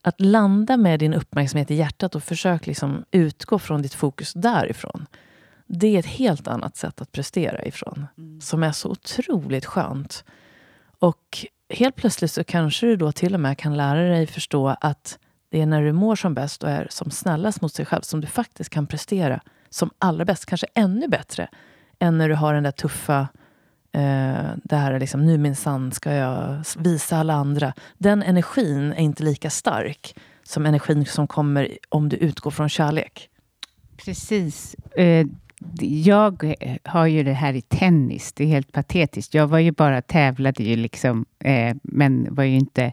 A: Att landa med din uppmärksamhet i hjärtat och försök liksom utgå från ditt fokus därifrån. Det är ett helt annat sätt att prestera ifrån. Mm. Som är så otroligt skönt. Och helt plötsligt så kanske du då till och med kan lära dig förstå att det är när du mår som bäst och är som snällast mot sig själv som du faktiskt kan prestera som allra bäst. Kanske ännu bättre än när du har den där tuffa eh, det här är liksom, nu minsann ska jag visa alla andra. Den energin är inte lika stark som energin som kommer om du utgår från kärlek.
B: Precis. Eh, jag har ju det här i tennis. Det är helt patetiskt. Jag var ju bara tävlade ju liksom, eh, men var ju inte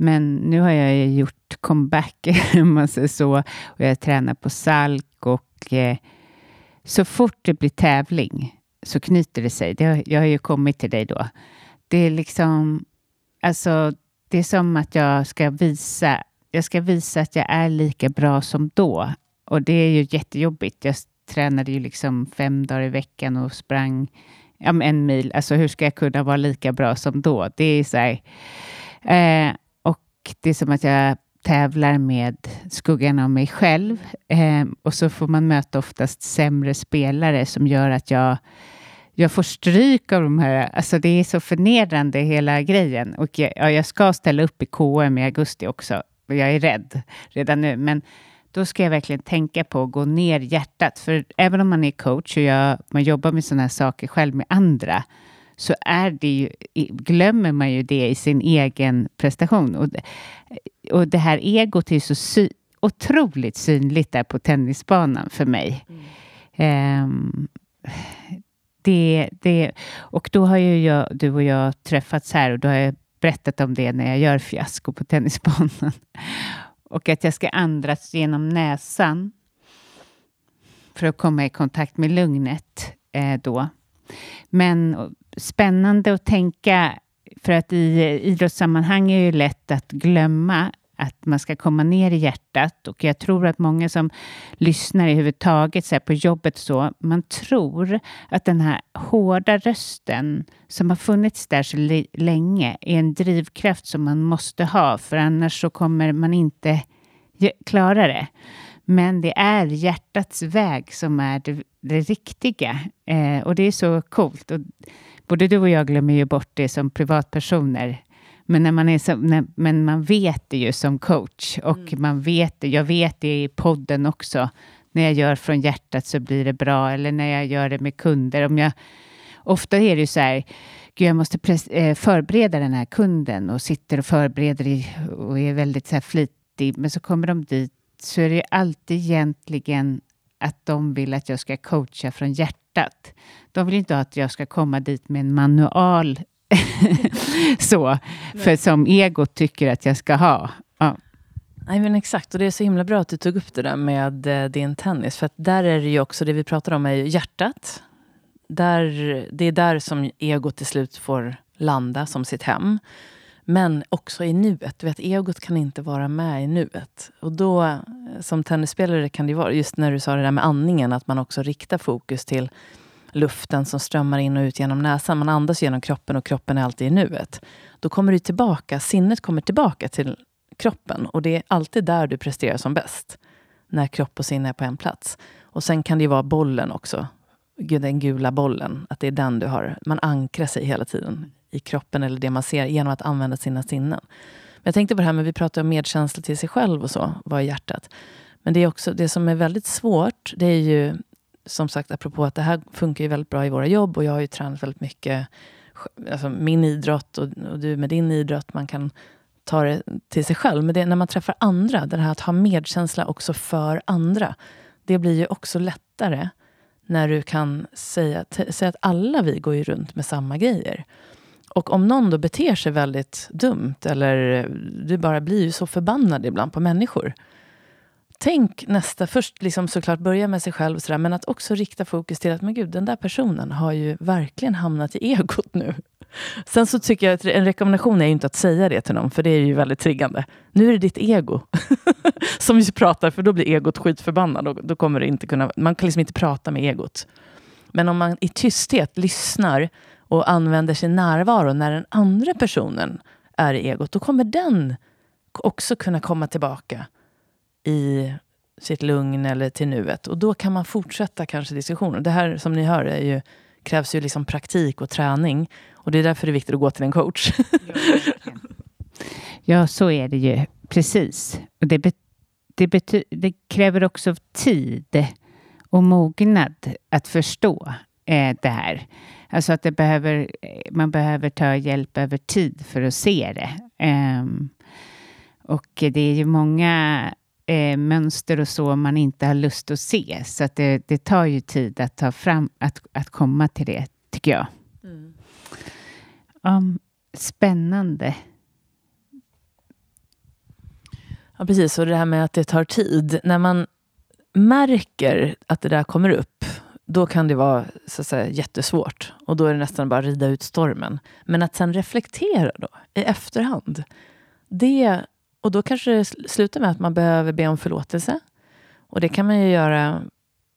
B: men nu har jag gjort comeback, om man säger så. Och jag tränar på Salk och eh, så fort det blir tävling så knyter det sig. Det har, jag har ju kommit till dig då. Det är liksom, alltså, det är som att jag ska visa, jag ska visa att jag är lika bra som då. Och det är ju jättejobbigt. Jag tränade ju liksom fem dagar i veckan och sprang ja, en mil. Alltså hur ska jag kunna vara lika bra som då? Det är så här, eh, det är som att jag tävlar med skuggan av mig själv. Eh, och så får man möta oftast sämre spelare som gör att jag, jag får stryk av de här. Alltså det är så förnedrande hela grejen. Och jag, ja, jag ska ställa upp i KM i augusti också. Och jag är rädd redan nu. Men då ska jag verkligen tänka på att gå ner hjärtat. För även om man är coach och jag, man jobbar med sådana här saker själv med andra, så är det ju, glömmer man ju det i sin egen prestation. Och, och det här egot är så sy, otroligt synligt där på tennisbanan för mig. Mm. Um, det, det, och då har ju jag, du och jag träffats här och då har jag berättat om det när jag gör fiasko på tennisbanan. Och att jag ska andas genom näsan för att komma i kontakt med lugnet eh, då. Men spännande att tänka, för att i idrottssammanhang är det ju lätt att glömma att man ska komma ner i hjärtat. Och jag tror att många som lyssnar i huvudtaget så på jobbet så, man tror att den här hårda rösten som har funnits där så länge är en drivkraft som man måste ha, för annars så kommer man inte klara det. Men det är hjärtats väg som är det, det riktiga. Eh, och det är så coolt. Och både du och jag glömmer ju bort det som privatpersoner. Men, när man, är så, när, men man vet det ju som coach. Och mm. man vet det, jag vet det i podden också. När jag gör från hjärtat så blir det bra. Eller när jag gör det med kunder. Om jag, ofta är det ju så här, jag måste eh, förbereda den här kunden och sitter och förbereder och är väldigt så här flitig. Men så kommer de dit så är det alltid egentligen att de vill att jag ska coacha från hjärtat. De vill inte att jag ska komma dit med en manual så, för som egot tycker att jag ska ha. Ja.
A: Nej, men exakt. Och det är så himla bra att du tog upp det där med eh, din tennis. För att där är det ju också, det vi pratar om är ju hjärtat. Där, det är där som egot till slut får landa som sitt hem. Men också i nuet. Du vet, egot kan inte vara med i nuet. Och då, eh, som tennisspelare kan det vara, just när du sa det där med andningen, att man också riktar fokus till luften som strömmar in och ut genom näsan. Man andas genom kroppen och kroppen är alltid i nuet. Då kommer du tillbaka, sinnet kommer tillbaka till kroppen. Och det är alltid där du presterar som bäst. När kropp och sinne är på en plats. Och sen kan det ju vara bollen också. Den gula bollen. Att det är den du har. Man ankrar sig hela tiden i kroppen eller det man ser genom att använda sina sinnen. Men jag tänkte på det här med, vi pratar om medkänsla till sig själv och så, vad är hjärtat? Men det är också, det som är väldigt svårt, det är ju som sagt, apropå att det här funkar ju väldigt bra i våra jobb och jag har ju tränat väldigt mycket, alltså min idrott och, och du med din idrott, man kan ta det till sig själv. Men det när man träffar andra, det här att ha medkänsla också för andra. Det blir ju också lättare när du kan säga, säga att alla vi går ju runt med samma grejer. Och om någon då beter sig väldigt dumt, eller du bara blir ju så förbannad ibland på människor. Tänk nästa, först liksom såklart börja med sig själv, sådär, men att också rikta fokus till att men gud, den där personen har ju verkligen hamnat i egot nu. Sen så tycker jag att en rekommendation är ju inte att säga det till någon, för det är ju väldigt triggande. Nu är det ditt ego som vi pratar, för då blir egot skitförbannad. Och då kommer det inte kunna, man kan liksom inte prata med egot. Men om man i tysthet lyssnar och använder sin närvaro när den andra personen är i egot, då kommer den också kunna komma tillbaka i sitt lugn eller till nuet. Och då kan man fortsätta kanske diskussionen. Det här som ni hör är ju, krävs ju liksom praktik och träning. Och det är därför det är viktigt att gå till en coach.
B: ja, så är det ju. Precis. Och det, be det, det kräver också tid och mognad att förstå eh, det här. Alltså att det behöver, man behöver ta hjälp över tid för att se det. Um, och det är ju många eh, mönster och så man inte har lust att se. Så att det, det tar ju tid att ta fram, att, att komma till det, tycker jag. Mm. Um, spännande.
A: Ja, precis. Och det här med att det tar tid. När man märker att det där kommer upp, då kan det vara så att säga, jättesvårt. Och då är det nästan bara att rida ut stormen. Men att sen reflektera då, i efterhand, det, och då kanske det slutar med att man behöver be om förlåtelse. Och det kan man ju göra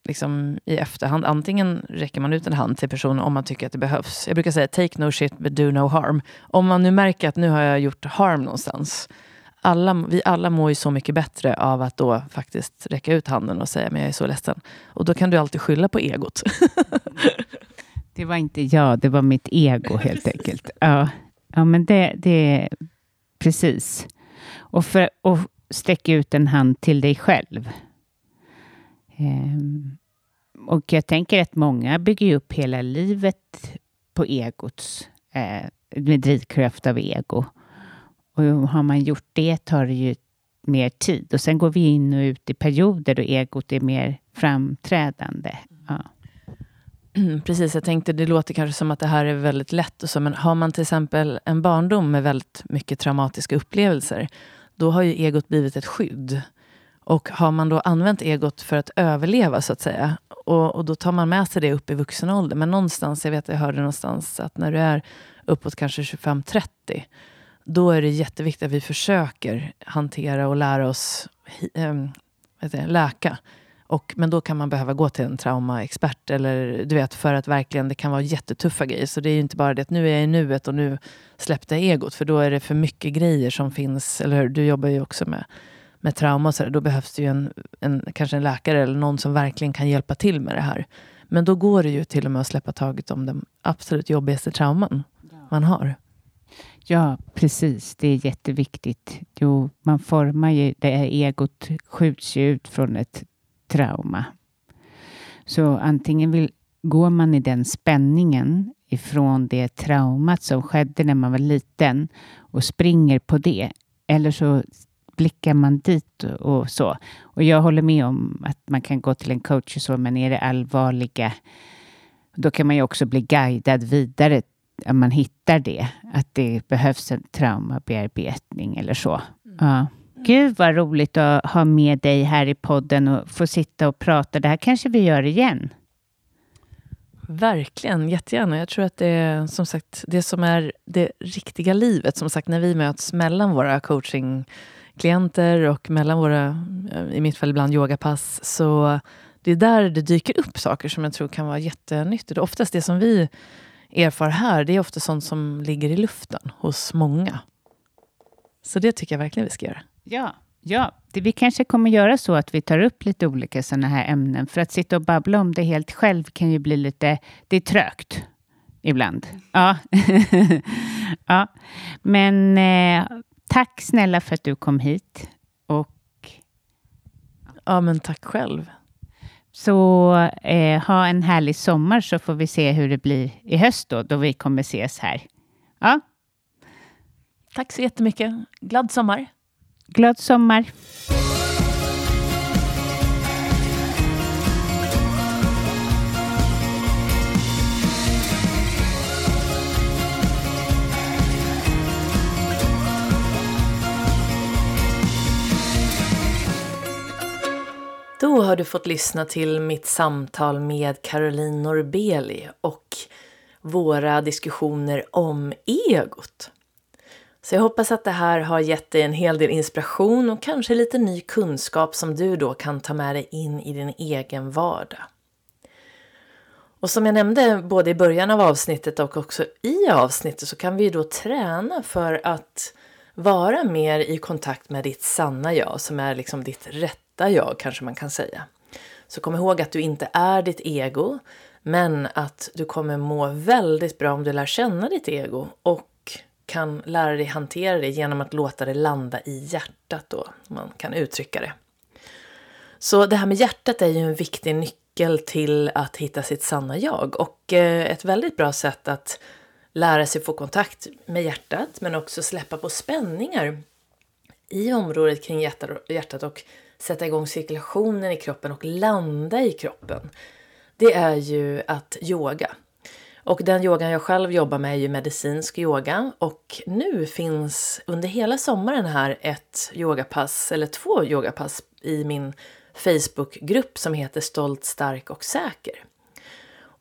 A: liksom, i efterhand. Antingen räcker man ut en hand till personen om man tycker att det behövs. Jag brukar säga take no shit but do no harm. Om man nu märker att nu har jag gjort harm någonstans, alla, vi alla mår ju så mycket bättre av att då faktiskt räcka ut handen och säga men jag är så ledsen. Och då kan du alltid skylla på egot.
B: det var inte jag, det var mitt ego helt enkelt. Ja, ja men det, det precis. Och, för, och sträck ut en hand till dig själv. Um, och jag tänker att många bygger upp hela livet på egots, eh, med drivkraft av ego. Och har man gjort det tar det ju mer tid. Och sen går vi in och ut i perioder då egot är mer framträdande. Ja.
A: Mm, precis, jag tänkte det låter kanske som att det här är väldigt lätt och så, men har man till exempel en barndom med väldigt mycket traumatiska upplevelser, då har ju egot blivit ett skydd. Och har man då använt egot för att överleva, så att säga, och, och då tar man med sig det upp i vuxen ålder. Men någonstans, jag vet jag hörde någonstans att när du är uppåt kanske 25-30, då är det jätteviktigt att vi försöker hantera och lära oss ähm, läka. Och, men då kan man behöva gå till en traumaexpert. Eller, du vet, för att verkligen, det kan vara jättetuffa grejer. Så det är ju inte bara det att nu är jag i nuet och nu släppte jag egot. För då är det för mycket grejer som finns. Eller hur? Du jobbar ju också med, med trauma. Och så där. Då behövs det ju en, en, kanske en läkare eller någon som verkligen kan hjälpa till med det här. Men då går det ju till och med att släppa taget om den absolut jobbigaste trauman man har.
B: Ja, precis. Det är jätteviktigt. Jo, man formar ju, det här egot skjuts ju ut från ett trauma. Så antingen vill, går man i den spänningen ifrån det traumat som skedde när man var liten och springer på det. Eller så blickar man dit och så. Och jag håller med om att man kan gå till en coach och så, men är det allvarliga, då kan man ju också bli guidad vidare man hittar det, att det behövs en traumabearbetning eller så. Mm. Ja. Gud vad roligt att ha med dig här i podden och få sitta och prata. Det här kanske vi gör igen.
A: Verkligen, jättegärna. Jag tror att det är som sagt det som är det riktiga livet. Som sagt, när vi möts mellan våra coachingklienter och mellan våra, i mitt fall ibland yogapass, så det är där det dyker upp saker som jag tror kan vara jättenyttigt. Oftast det som vi erfar här, det är ofta sånt som ligger i luften hos många. Så det tycker jag verkligen vi ska göra.
B: Ja, ja. Det, vi kanske kommer göra så att vi tar upp lite olika sådana här ämnen. För att sitta och babbla om det helt själv kan ju bli lite, det är trögt ibland. Ja. ja. Men eh, tack snälla för att du kom hit. Och...
A: Ja, men tack själv.
B: Så eh, ha en härlig sommar så får vi se hur det blir i höst då, då vi kommer ses här. Ja.
A: Tack så jättemycket. Glad sommar.
B: Glad sommar.
A: Då har du fått lyssna till mitt samtal med Caroline Norbeli och våra diskussioner om egot. Så jag hoppas att det här har gett dig en hel del inspiration och kanske lite ny kunskap som du då kan ta med dig in i din egen vardag. Och som jag nämnde både i början av avsnittet och också i avsnittet så kan vi då träna för att vara mer i kontakt med ditt sanna jag, som är liksom ditt rätta jag kanske man kan säga. Så kom ihåg att du inte är ditt ego, men att du kommer må väldigt bra om du lär känna ditt ego och kan lära dig hantera det genom att låta det landa i hjärtat då, man kan uttrycka det. Så det här med hjärtat är ju en viktig nyckel till att hitta sitt sanna jag och eh, ett väldigt bra sätt att lära sig få kontakt med hjärtat men också släppa på spänningar i området kring hjärtat och sätta igång cirkulationen i kroppen och landa i kroppen. Det är ju att yoga. Och den yogan jag själv jobbar med är ju medicinsk yoga och nu finns under hela sommaren här ett yogapass, eller två yogapass i min Facebookgrupp som heter Stolt, stark och säker.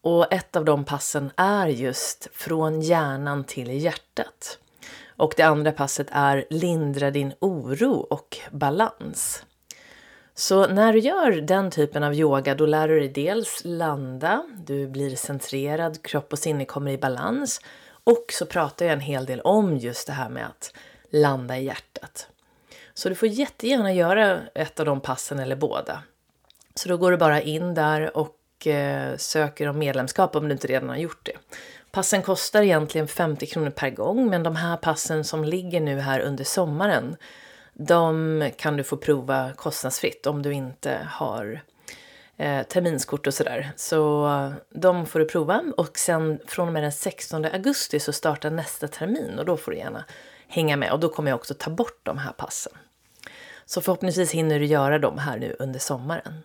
A: Och ett av de passen är just från hjärnan till hjärtat. Och det andra passet är lindra din oro och balans. Så när du gör den typen av yoga då lär du dig dels landa, du blir centrerad, kropp och sinne kommer i balans och så pratar jag en hel del om just det här med att landa i hjärtat. Så du får jättegärna göra ett av de passen eller båda. Så då går du bara in där och eh, söker om medlemskap om du inte redan har gjort det. Passen kostar egentligen 50 kronor per gång men de här passen som ligger nu här under sommaren de kan du få prova kostnadsfritt om du inte har eh, terminskort och sådär. Så eh, de får du prova och sen från och med den 16 augusti så startar nästa termin och då får du gärna hänga med och då kommer jag också ta bort de här passen. Så förhoppningsvis hinner du göra dem här nu under sommaren.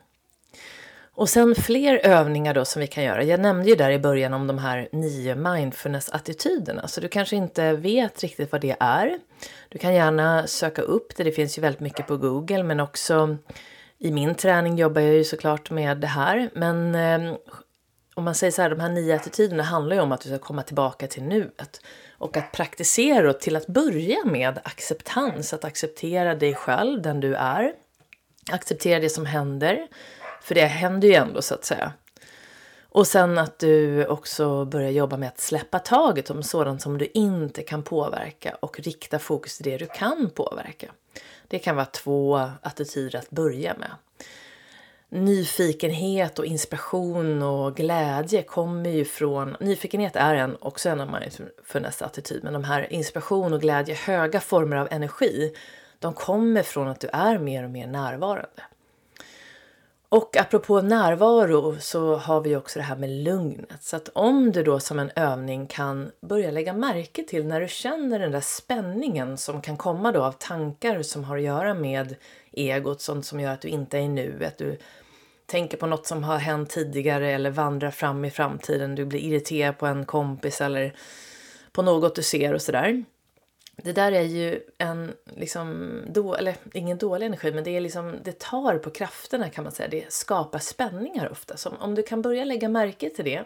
A: Och sen fler övningar då som vi kan göra. Jag nämnde ju där i början om de här nio mindfulness-attityderna, så du kanske inte vet riktigt vad det är. Du kan gärna söka upp det, det finns ju väldigt mycket på Google, men också i min träning jobbar jag ju såklart med det här. Men eh, om man säger så här, de här nio attityderna handlar ju om att du ska komma tillbaka till nuet. Och att praktisera och till att börja med acceptans, att acceptera dig själv, den du är. Acceptera det som händer, för det händer ju ändå så att säga. Och sen att du också börjar jobba med att släppa taget om sådant som du inte kan påverka och rikta fokus till det du kan påverka. Det kan vara två attityder att börja med. Nyfikenhet och inspiration och glädje kommer ju från... Nyfikenhet är en, också en av mindfulness attityd, men de här inspiration och glädje, höga former av energi, de kommer från att du är mer och mer närvarande. Och apropå närvaro så har vi också det här med lugnet. Så att om du då som en övning kan börja lägga märke till när du känner den där spänningen som kan komma då av tankar som har att göra med egot, sånt som gör att du inte är i nuet, du tänker på något som har hänt tidigare eller vandrar fram i framtiden, du blir irriterad på en kompis eller på något du ser och sådär. Det där är ju en, liksom, då, eller ingen dålig energi, men det, är liksom, det tar på krafterna kan man säga. Det skapar spänningar ofta. Så om du kan börja lägga märke till det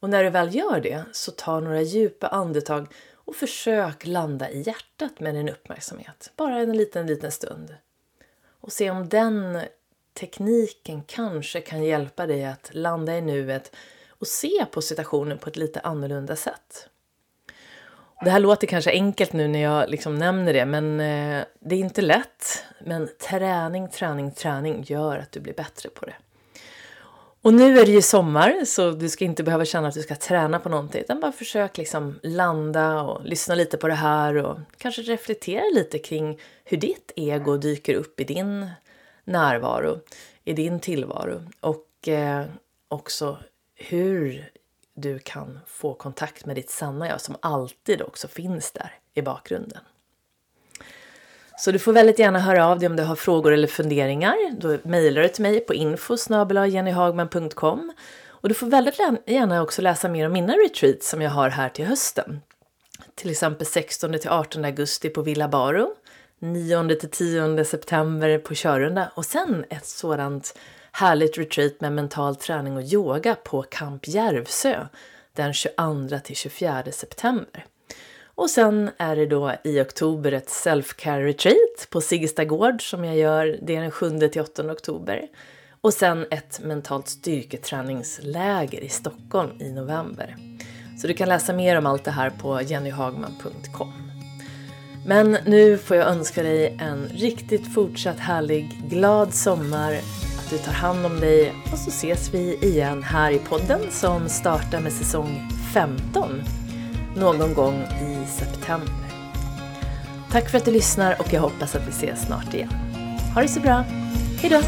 A: och när du väl gör det så ta några djupa andetag och försök landa i hjärtat med din uppmärksamhet. Bara en liten, liten stund. Och se om den tekniken kanske kan hjälpa dig att landa i nuet och se på situationen på ett lite annorlunda sätt. Det här låter kanske enkelt nu när jag liksom nämner det, men eh, det är inte lätt. Men träning, träning, träning gör att du blir bättre på det. Och nu är det ju sommar, så du ska inte behöva känna att du ska träna på någonting, utan bara försök liksom landa och lyssna lite på det här och kanske reflektera lite kring hur ditt ego dyker upp i din närvaro, i din tillvaro och eh, också hur du kan få kontakt med ditt sanna jag som alltid också finns där i bakgrunden. Så du får väldigt gärna höra av dig om du har frågor eller funderingar. Då mejlar du till mig på info jennyhagman.com och du får väldigt gärna också läsa mer om mina retreats som jag har här till hösten. Till exempel 16 till 18 augusti på Villa Baro, 9 till 10 september på Körunda och sen ett sådant härligt retreat med mental träning och yoga på Camp Järvsö den 22 till 24 september. Och sen är det då i oktober ett self-care retreat på Siggesta gård som jag gör, det är den 7 till 8 oktober. Och sen ett mentalt styrketräningsläger i Stockholm i november. Så du kan läsa mer om allt det här på jennyhagman.com. Men nu får jag önska dig en riktigt fortsatt härlig, glad sommar du tar hand om dig och så ses vi igen här i podden som startar med säsong 15 någon gång i september. Tack för att du lyssnar och jag hoppas att vi ses snart igen. Ha det så bra. Hejdå!